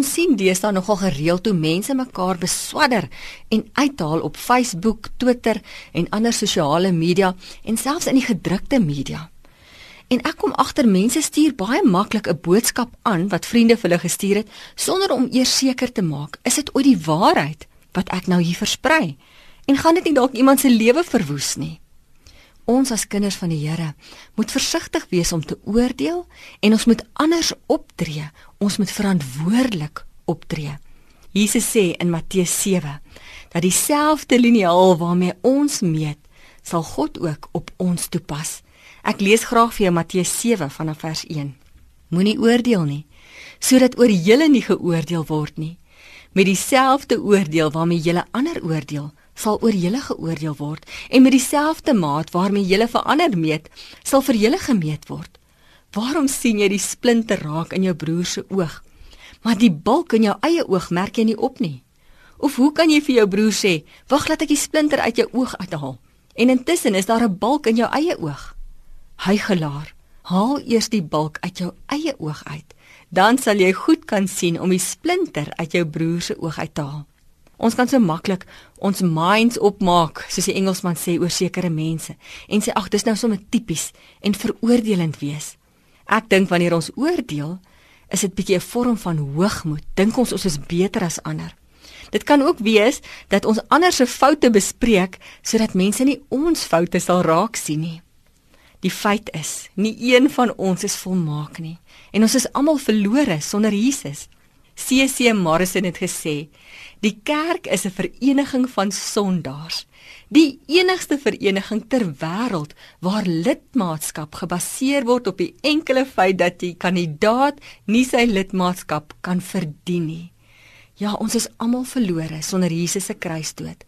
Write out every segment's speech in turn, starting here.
Ons sien deesdae nogal gereeld hoe mense mekaar beswadder en uithaal op Facebook, Twitter en ander sosiale media en selfs in die gedrukte media. En ek kom agter mense stuur baie maklik 'n boodskap aan wat vriende vir hulle gestuur het sonder om eers seker te maak, is dit ooit die waarheid wat ek nou hier versprei? En gaan dit nie dalk iemand se lewe verwoes nie? Ons as kinders van die Here moet versigtig wees om te oordeel en ons moet anders optree. Ons moet verantwoordelik optree. Jesus sê in Matteus 7 dat dieselfde liniaal waarmee ons meet, sal God ook op ons toepas. Ek lees graag vir jou Matteus 7 vanaf vers 1. Moenie oordeel nie sodat oor julle nie geoordeel word nie. Met dieselfde oordeel waarmee julle ander oordeel, sal oor julle geoordeel word en met dieselfde maat waarmee julle verander meet, sal vir julle gemeet word. Waarom sien jy die splinter raak in jou broer se oog, maar die balk in jou eie oog merk jy nie op nie? Of hoe kan jy vir jou broer sê, "Wag, laat ek die splinter uit jou oog uithaal." En intussen is daar 'n balk in jou eie oog. Hy gelaar, haal eers die balk uit jou eie oog uit, dan sal jy goed kan sien om die splinter uit jou broer se oog uit te haal. Ons kan so maklik ons minds opmaak, soos die Engelsman sê oor sekere mense en sê ag, dis nou sommer tipies en veroordelend wees. Ek dink wanneer ons oordeel, is dit bietjie 'n vorm van hoogmoed. Dink ons ons is beter as ander. Dit kan ook wees dat ons ander se foute bespreek sodat mense nie ons foute sal raak sien nie. Die feit is, nie een van ons is volmaak nie en ons is almal verlore sonder Jesus. C.C. Morrison het gesê, die kerk is 'n vereniging van sondaars, die enigste vereniging ter wêreld waar lidmaatskap gebaseer word op die enkele feit dat die kandidaat nie sy lidmaatskap kan verdien nie. Ja, ons is almal verlore sonder Jesus se kruisdood.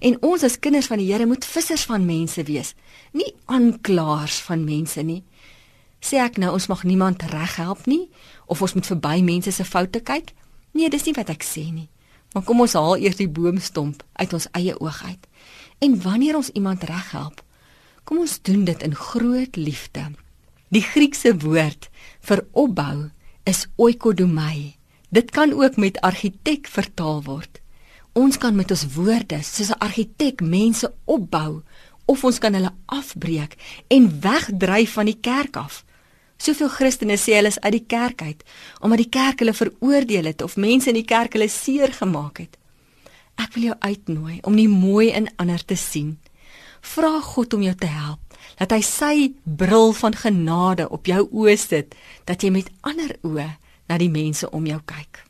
En ons as kinders van die Here moet vissers van mense wees, nie aanklaers van mense nie. Sê ek nou ons mag niemand reghelp nie of ons moet verby mense se foute kyk? Nee, dis nie wat ek sê nie. Maar kom ons haal eers die boomstomp uit ons eie oog uit. En wanneer ons iemand reghelp, kom ons doen dit in groot liefde. Die Griekse woord vir opbou is oikodomai. Dit kan ook met argitek vertaal word. Ons kan met ons woorde soos 'n argitek mense opbou of ons kan hulle afbreek en wegdryf van die kerk af. Soveel Christene sê hulle is uit die kerk uit omdat die kerk hulle veroordeel het of mense in die kerk hulle seer gemaak het. Ek wil jou uitnooi om nie mooi in ander te sien. Vra God om jou te help dat hy sy bril van genade op jou oë sit dat jy met ander oë na die mense om jou kyk.